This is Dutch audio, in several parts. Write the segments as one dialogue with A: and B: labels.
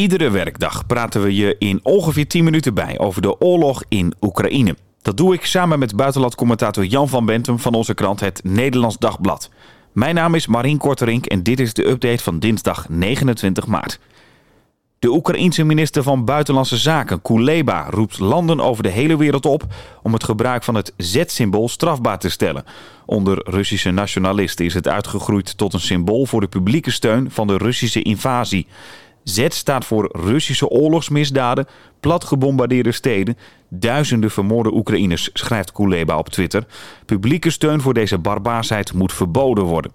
A: Iedere werkdag praten we je in ongeveer 10 minuten bij over de oorlog in Oekraïne. Dat doe ik samen met buitenlandcommentator Jan van Bentum van onze krant Het Nederlands Dagblad. Mijn naam is Marien Korterink en dit is de update van dinsdag 29 maart. De Oekraïense minister van Buitenlandse Zaken, Kuleba, roept landen over de hele wereld op om het gebruik van het Z-symbool strafbaar te stellen. Onder Russische nationalisten is het uitgegroeid tot een symbool voor de publieke steun van de Russische invasie. Z staat voor Russische oorlogsmisdaden, plat gebombardeerde steden, duizenden vermoorde Oekraïners, schrijft Kuleba op Twitter. Publieke steun voor deze barbaarsheid moet verboden worden.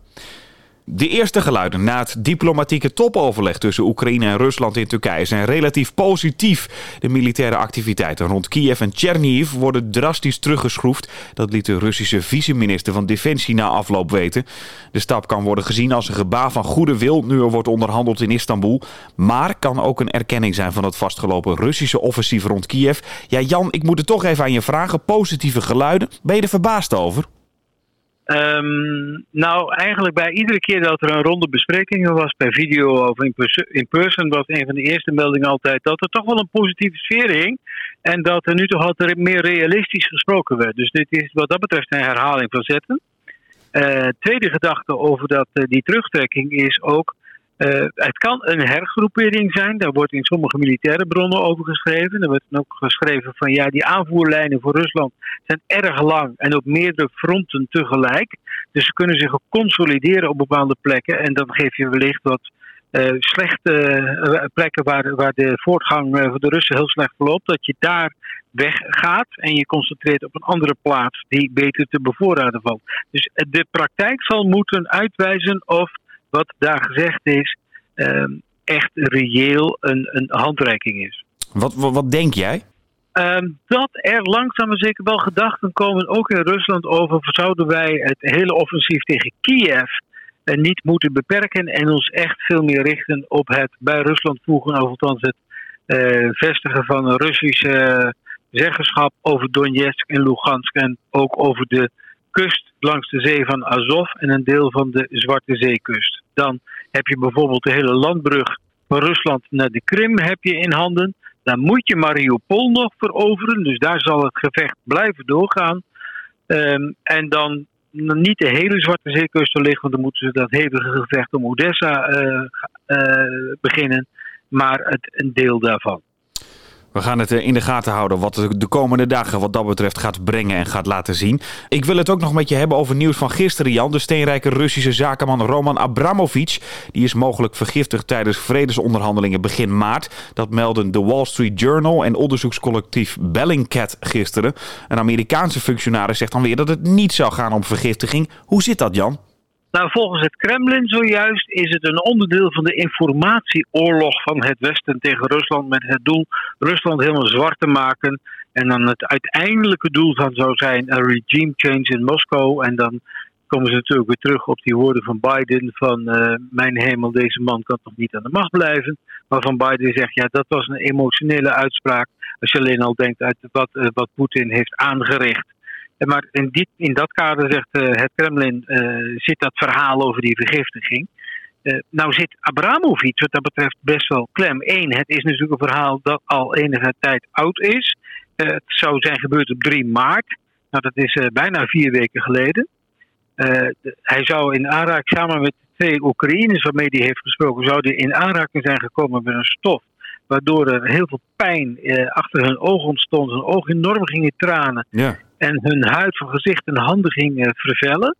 A: De eerste geluiden na het diplomatieke topoverleg tussen Oekraïne en Rusland in Turkije zijn relatief positief. De militaire activiteiten rond Kiev en Chernihiv worden drastisch teruggeschroefd. Dat liet de Russische vice-minister van Defensie na afloop weten. De stap kan worden gezien als een gebaar van goede wil nu er wordt onderhandeld in Istanbul. Maar kan ook een erkenning zijn van het vastgelopen Russische offensief rond Kiev. Ja, Jan, ik moet het toch even aan je vragen. Positieve geluiden. Ben je er verbaasd over?
B: Um, nou, eigenlijk bij iedere keer dat er een ronde besprekingen was per video of in, in person, was een van de eerste meldingen altijd dat er toch wel een positieve sfeer hing. En dat er nu toch altijd meer realistisch gesproken werd. Dus dit is wat dat betreft een herhaling van zetten. Uh, tweede gedachte over dat, uh, die terugtrekking is ook uh, het kan een hergroepering zijn, daar wordt in sommige militaire bronnen over geschreven. Er wordt ook geschreven van ja, die aanvoerlijnen voor Rusland zijn erg lang en op meerdere fronten tegelijk. Dus ze kunnen zich consolideren op bepaalde plekken en dan geef je wellicht wat uh, slechte uh, plekken waar, waar de voortgang van de Russen heel slecht verloopt, dat je daar weggaat en je concentreert op een andere plaats die beter te bevoorraden valt. Dus de praktijk zal moeten uitwijzen of wat daar gezegd is, ehm, echt reëel een, een handreiking is.
A: Wat, wat, wat denk jij?
B: Um, dat er langzaam maar zeker wel gedachten komen, ook in Rusland, over zouden wij het hele offensief tegen Kiev uh, niet moeten beperken en ons echt veel meer richten op het bij Rusland voegen, of althans het uh, vestigen van een Russische zeggenschap over Donetsk en Lugansk en ook over de kust langs de zee van Azov en een deel van de Zwarte Zeekust. Dan heb je bijvoorbeeld de hele landbrug van Rusland naar de Krim heb je in handen. Dan moet je Mariupol nog veroveren, dus daar zal het gevecht blijven doorgaan. Um, en dan niet de hele Zwarte Zeekust liggen, want dan moeten ze dat hevige gevecht om Odessa uh, uh, beginnen, maar het, een deel daarvan.
A: We gaan het eh, in de gaten houden wat de komende dagen wat dat betreft gaat brengen en gaat laten zien. Ik wil het ook nog met je hebben over nieuws van gisteren, Jan. De steenrijke Russische zakenman Roman Abramovich. Die is mogelijk vergiftigd tijdens vredesonderhandelingen begin maart. Dat melden de Wall Street Journal en onderzoekscollectief Bellingcat gisteren. Een Amerikaanse functionaris zegt dan weer dat het niet zou gaan om vergiftiging. Hoe zit dat, Jan?
B: Nou, volgens het Kremlin zojuist is het een onderdeel van de informatieoorlog van het Westen tegen Rusland. Met het doel Rusland helemaal zwart te maken. En dan het uiteindelijke doel van zou zijn een regime change in Moskou. En dan komen ze natuurlijk weer terug op die woorden van Biden: van uh, mijn hemel, deze man kan toch niet aan de macht blijven. Waarvan Biden zegt: ja, dat was een emotionele uitspraak. Als je alleen al denkt uit wat, uh, wat Poetin heeft aangericht. Maar in, dit, in dat kader zegt uh, het Kremlin, uh, zit dat verhaal over die vergiftiging. Uh, nou zit Abramovic wat dat betreft best wel klem. Eén, het is natuurlijk een verhaal dat al enige tijd oud is. het zou zijn gebeurd op 3 maart. Nou, dat is bijna vier weken geleden. De, hij zou in aanraking, samen met twee Oekraïners waarmee hij heeft gesproken, zou hij in aanraking zijn gekomen met een stof waardoor er heel veel pijn eh, achter hun ogen ontstond. Hun ogen enorm gingen tranen. Ja en hun huid van gezicht en handen ging uh, vervellen.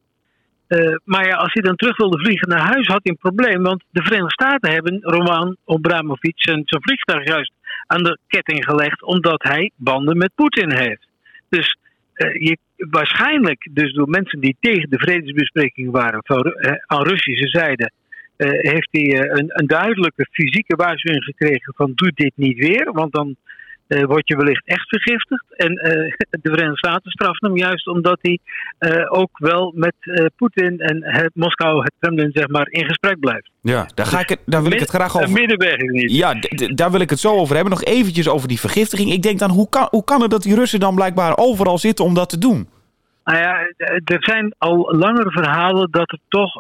B: Uh, maar ja, als hij dan terug wilde vliegen naar huis, had hij een probleem. Want de Verenigde Staten hebben Roman Abramovic zijn, zijn vliegtuig juist aan de ketting gelegd. omdat hij banden met Poetin heeft. Dus uh, je, waarschijnlijk, dus door mensen die tegen de vredesbesprekingen waren van, aan Russische zijde. heeft hij een, een duidelijke fysieke waarschuwing gekregen van doe dit niet weer, want dan word je wellicht echt vergiftigd. En uh, de Verenigde Staten straffen hem juist omdat hij uh, ook wel met Poetin en het Moskou, het Kremlin, zeg maar, in gesprek blijft.
A: Ja, daar, ga ik het, daar wil ik het graag over.
B: middenweg is niet.
A: Ja, daar wil ik het zo over hebben. Nog eventjes over die vergiftiging. Ik denk dan, hoe kan, hoe kan het dat die Russen dan blijkbaar overal zitten om dat te doen?
B: Nou ja, er zijn al langere verhalen dat er toch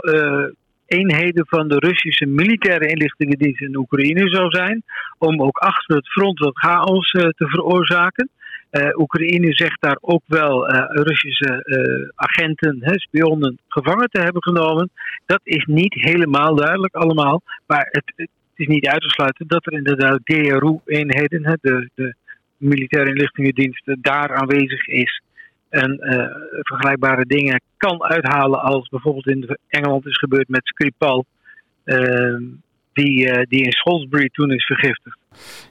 B: eenheden van de Russische militaire inlichtingendienst in Oekraïne zou zijn. Om ook achter het front wat chaos te veroorzaken. Oekraïne zegt daar ook wel Russische agenten, hè, spionnen, gevangen te hebben genomen. Dat is niet helemaal duidelijk allemaal. Maar het, het is niet uit te sluiten dat er inderdaad GRU-eenheden, de, de militaire inlichtingendienst, daar aanwezig is en uh, vergelijkbare dingen kan uithalen als bijvoorbeeld in Engeland is gebeurd met Skripal, uh, die, uh, die in Salisbury toen is vergiftigd.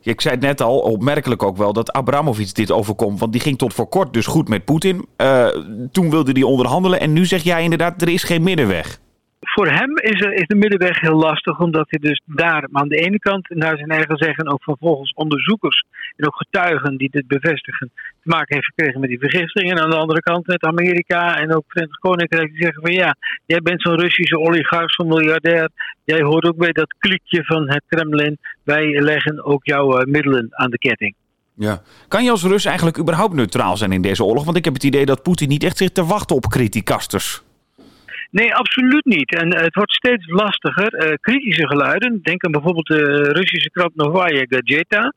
A: Ik zei het net al, opmerkelijk ook wel dat Abramovic dit overkomt. Want die ging tot voor kort dus goed met Poetin. toen wilde hij onderhandelen en nu zeg jij inderdaad, er is geen middenweg
B: voor hem is, er, is de middenweg heel lastig, omdat hij dus daar aan de ene kant, naar zijn eigen zeggen, ook van volgens onderzoekers en ook getuigen die dit bevestigen, te maken heeft gekregen met die vergiftiging. En aan de andere kant met Amerika en ook Verenigd Koninkrijk die zeggen van ja, jij bent zo'n Russische oligarch, zo'n miljardair, jij hoort ook bij dat klikje van het Kremlin, wij leggen ook jouw uh, middelen aan de ketting.
A: Ja. Kan je als Rus eigenlijk überhaupt neutraal zijn in deze oorlog? Want ik heb het idee dat Poetin niet echt zit te wachten op criticasters.
B: Nee, absoluut niet. En het wordt steeds lastiger. Uh, kritische geluiden, denk aan bijvoorbeeld de Russische krant Novaya Gazeta.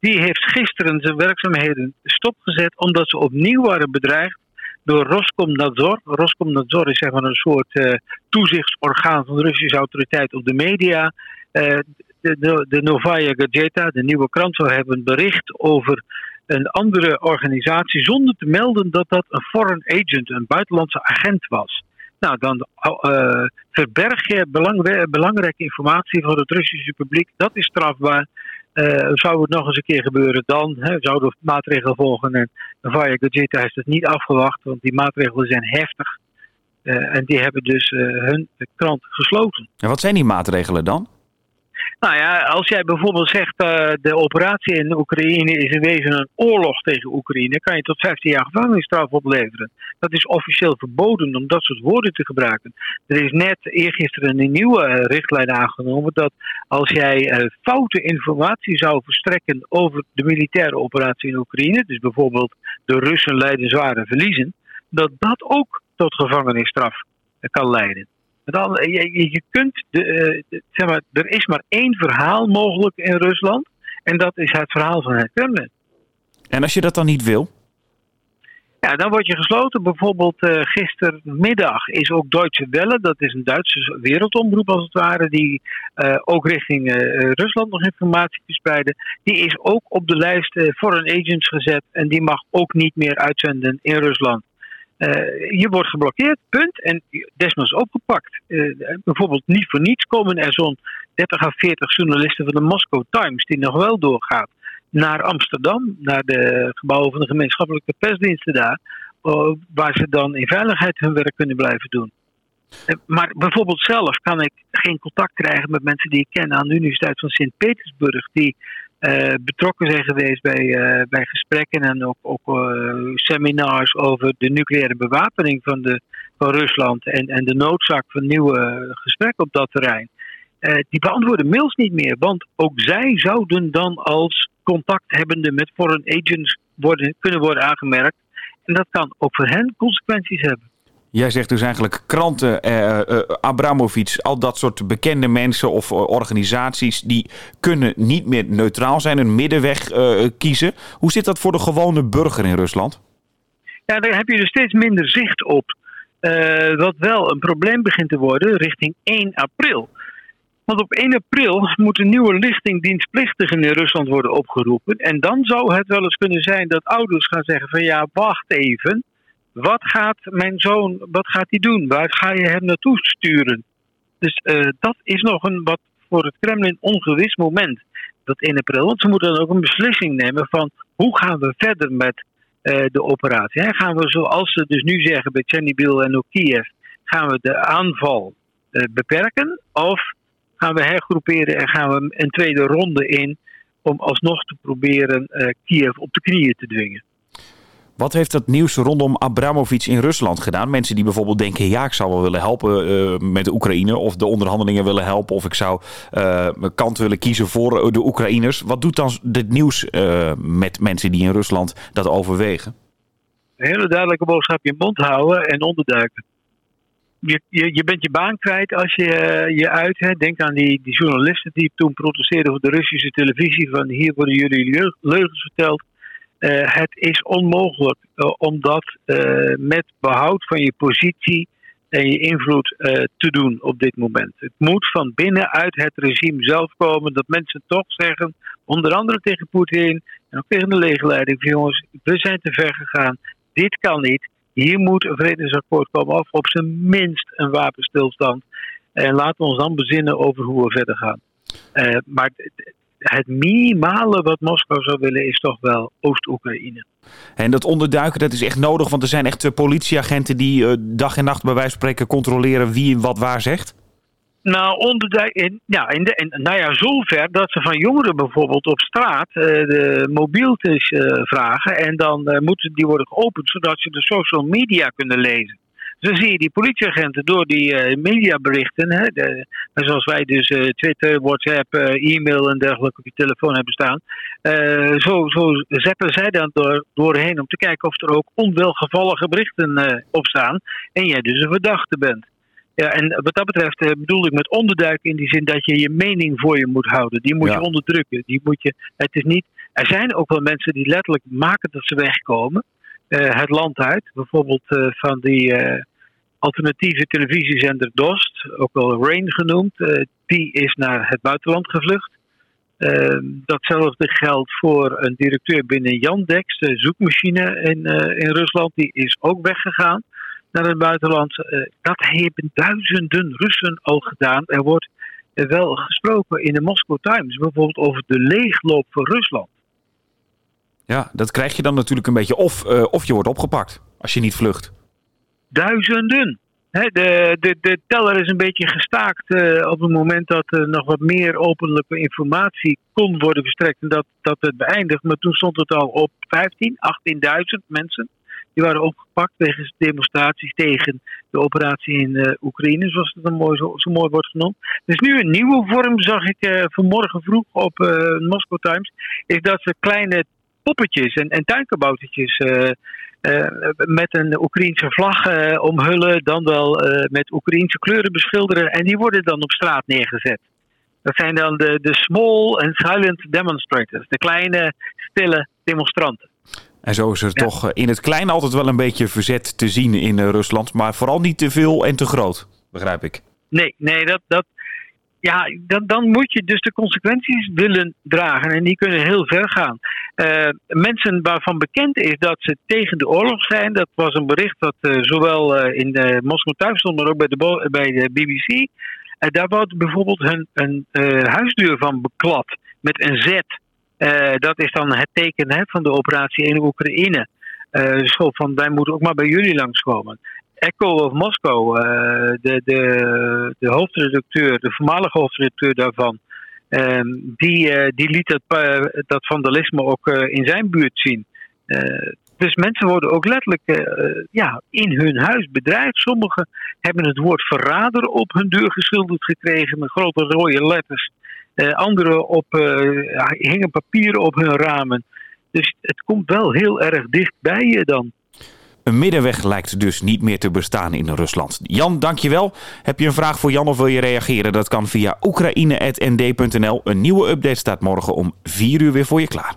B: Die heeft gisteren zijn werkzaamheden stopgezet omdat ze opnieuw waren bedreigd door Roskomnadzor. Roskomnadzor is zeg maar een soort uh, toezichtsorgaan van de Russische autoriteit op de media. De, de, de Novaya Gazeta, de nieuwe krant, zou hebben bericht over een andere organisatie zonder te melden dat dat een foreign agent, een buitenlandse agent was. Nou, dan uh, verberg je belangrijke informatie voor het Russische publiek. Dat is strafbaar. Uh, zou het nog eens een keer gebeuren, dan hè, zouden we maatregelen volgen. En Vaya Gazeta heeft het niet afgewacht, want die maatregelen zijn heftig. Uh, en die hebben dus hun krant gesloten.
A: En wat zijn die maatregelen dan?
B: Nou ja, als jij bijvoorbeeld zegt uh, de operatie in Oekraïne is in wezen een oorlog tegen Oekraïne, kan je tot 15 jaar gevangenisstraf opleveren. Dat is officieel verboden om dat soort woorden te gebruiken. Er is net eergisteren een nieuwe uh, richtlijn aangenomen dat als jij uh, foute informatie zou verstrekken over de militaire operatie in Oekraïne, dus bijvoorbeeld de Russen leiden zware verliezen, dat dat ook tot gevangenisstraf kan leiden. Dan, eh, je, je kunt, de, eh, zeg maar, er is maar één verhaal mogelijk in Rusland. En dat is het verhaal van het Kremlin.
A: En als je dat dan niet wil?
B: Ja, dan word je gesloten. Bijvoorbeeld uh, gistermiddag is ook Deutsche Welle, dat is een Duitse wereldomroep als het ware, die uh, ook richting uh, Rusland nog informatie verspreiden. Die is ook op de lijst foreign agents gezet en die mag ook niet meer uitzenden in Rusland. Uh, je wordt geblokkeerd, punt. En desnoods opgepakt. Uh, bijvoorbeeld niet voor niets komen er zo'n 30 à 40 journalisten van de Moscow Times, die nog wel doorgaat, naar Amsterdam, naar de gebouwen van de gemeenschappelijke persdiensten daar, uh, waar ze dan in veiligheid hun werk kunnen blijven doen. Maar bijvoorbeeld zelf kan ik geen contact krijgen met mensen die ik ken aan de Universiteit van Sint-Petersburg, die betrokken zijn geweest bij, uh, bij gesprekken en ook, ook uh, seminars over de nucleaire bewapening van, de, van Rusland en, en de noodzaak van nieuwe gesprekken op dat terrein. die beantwoorden mails niet meer, want ook zij zouden dan als contacthebbende met foreign agents worden, kunnen worden aangemerkt. En dat kan ook voor hen consequenties hebben.
A: Jij zegt dus eigenlijk kranten, eh, eh, Abramovic, al dat soort bekende mensen of eh, organisaties, die kunnen niet meer neutraal zijn, een middenweg eh, kiezen. Hoe zit dat voor de gewone burger in Rusland?
B: Ja, daar heb je er steeds minder zicht op. Uh, wat wel een probleem begint te worden richting 1 april. Want op 1 april moet een nieuwe lichting dienstplichtigen in Rusland worden opgeroepen. En dan zou het wel eens kunnen zijn dat ouders gaan zeggen van ja, wacht even. Wat gaat mijn zoon, wat gaat hij doen? Waar ga je hem naartoe sturen? Dus uh, dat is nog een wat voor het Kremlin ongewis moment. Dat 1 april. Want ze moeten dan ook een beslissing nemen van hoe gaan we verder met uh, de operatie. Gaan we zoals ze dus nu zeggen bij Chernobyl en ook Kiev, gaan we de aanval uh, beperken? Of gaan we hergroeperen en gaan we een tweede ronde in om alsnog te proberen Kiev op de knieën te dwingen?
A: Wat heeft het nieuws rondom Abramovic in Rusland gedaan? Mensen die bijvoorbeeld denken: ja, ik zou wel willen helpen uh, met de Oekraïne, of de onderhandelingen willen helpen, of ik zou mijn kant willen kiezen voor de Oekraïners. Wat doet dan dit nieuws met mensen die in Rusland dat overwegen?
B: Een hele duidelijke boodschap: je mond houden en onderduiken. je, je, je bent je baan kwijt als je je uit. Hè. Denk aan die, die journalisten die toen protesteerden voor de Russische televisie. Van hier worden jullie leugens verteld. Het is onmogelijk om dat met behoud van je positie en je invloed te doen op dit moment. Het moet van binnenuit het regime zelf komen dat mensen toch zeggen, onder andere tegen Poetin en ook tegen de legerleiding, jongens, we zijn te ver gegaan, dit kan niet. Hier moet een vredesakkoord komen of op zijn minst een wapenstilstand. En laten we ons dan bezinnen over hoe we verder gaan. Maar het minimale wat Moskou zou willen is toch wel Oost-Oekraïne.
A: En dat onderduiken dat is echt nodig, want er zijn echt eh, politieagenten die uh, dag en nacht bij wijze van spreken controleren wie wat waar zegt.
B: Nou, onderduik, in, ja, in de, in, nou ja, zover dat ze van jongeren bijvoorbeeld op straat uh, de mobieltjes uh, vragen. En dan moeten die worden geopend zodat ze de social media kunnen lezen. Dan zie je die politieagenten door die mediaberichten, hè, de, zoals wij dus Twitter, WhatsApp, e-mail en dergelijke op je telefoon hebben staan. zo, zo zetten zij dan door, doorheen om te kijken of er ook onwelgevallige berichten op staan. En jij dus een verdachte bent. Ja, en wat dat betreft eh, bedoel ik met onderduiken in die zin dat je je mening voor je moet houden. Die moet je onderdrukken. Die moet je, het is niet, er zijn ook wel mensen die letterlijk maken dat ze wegkomen. Het land uit. Bijvoorbeeld van die alternatieve televisiezender DOST, ook wel Rain genoemd. die is naar het buitenland gevlucht. Ehm, datzelfde geldt voor een directeur binnen Yandex, de zoekmachine in, in Rusland. Die is ook weggegaan naar het buitenland. Uh, dat hebben duizenden Russen al gedaan. Er wordt wel gesproken in de Moscow Times bijvoorbeeld over de leegloop van Rusland.
A: Ja, dat krijg je dan natuurlijk een beetje. Of, of je wordt opgepakt als je niet vlucht.
B: Duizenden. De, de, de teller is een beetje gestaakt uh, op het moment dat er nog wat meer openlijke informatie kon worden verstrekt en dat, dat het beëindigt. Maar toen stond het al op 15, 18.000 mensen. Die waren opgepakt wegens demonstraties tegen de operatie in uh, Oekraïne, zoals het dan mooi, zo, zo, mooi wordt genoemd. Dus nu een nieuwe vorm, zag ik uh, vanmorgen vroeg op Moscow Times, is dat ze kleine poppetjes en, en tuinkaboutertjes met een Oekraïense vlag omhullen, dan wel met Oekraïense kleuren beschilderen en die worden dan op straat neergezet. Dat zijn dan de, de small and silent demonstrators, de kleine, stille demonstranten.
A: En zo is er toch eh, in het klein altijd wel een beetje verzet te zien in eh, Rusland. Maar vooral niet te veel en te groot, begrijp ik.
B: Nee, nee dat, dat, ja, dan, dan moet je dus de consequenties willen dragen. En die kunnen heel ver gaan. Uh, mensen waarvan bekend is dat ze tegen de oorlog zijn. Dat was een bericht dat uh, zowel uh, in de Moskou thuis stond, maar ook bij de, bij de BBC. daar wordt bijvoorbeeld hun, een van beklad met een Z. Dat is dan het teken hè, van de operatie in Oekraïne. Zo van wij moeten ook maar bij jullie langskomen. Echo of Moskou, uh, de, de, de hoofdredacteur, de voormalige hoofdredacteur daarvan, um, die, die liet dat, dat vandalisme ook in zijn buurt zien. dus mensen worden ook letterlijk ja, in hun huis bedreigd. Sommigen hebben het woord verrader op hun deur geschilderd gekregen met grote rode letters. Anderen op, hingen papieren op hun ramen. Dus het komt wel heel erg dicht bij je dan.
A: Een middenweg lijkt dus niet meer te bestaan in Rusland. Jan, dankjewel. Heb je een vraag voor Jan of wil je reageren? Dat kan via oekraïne.nd.nl. Een nieuwe update staat morgen om 4 uur weer voor je klaar.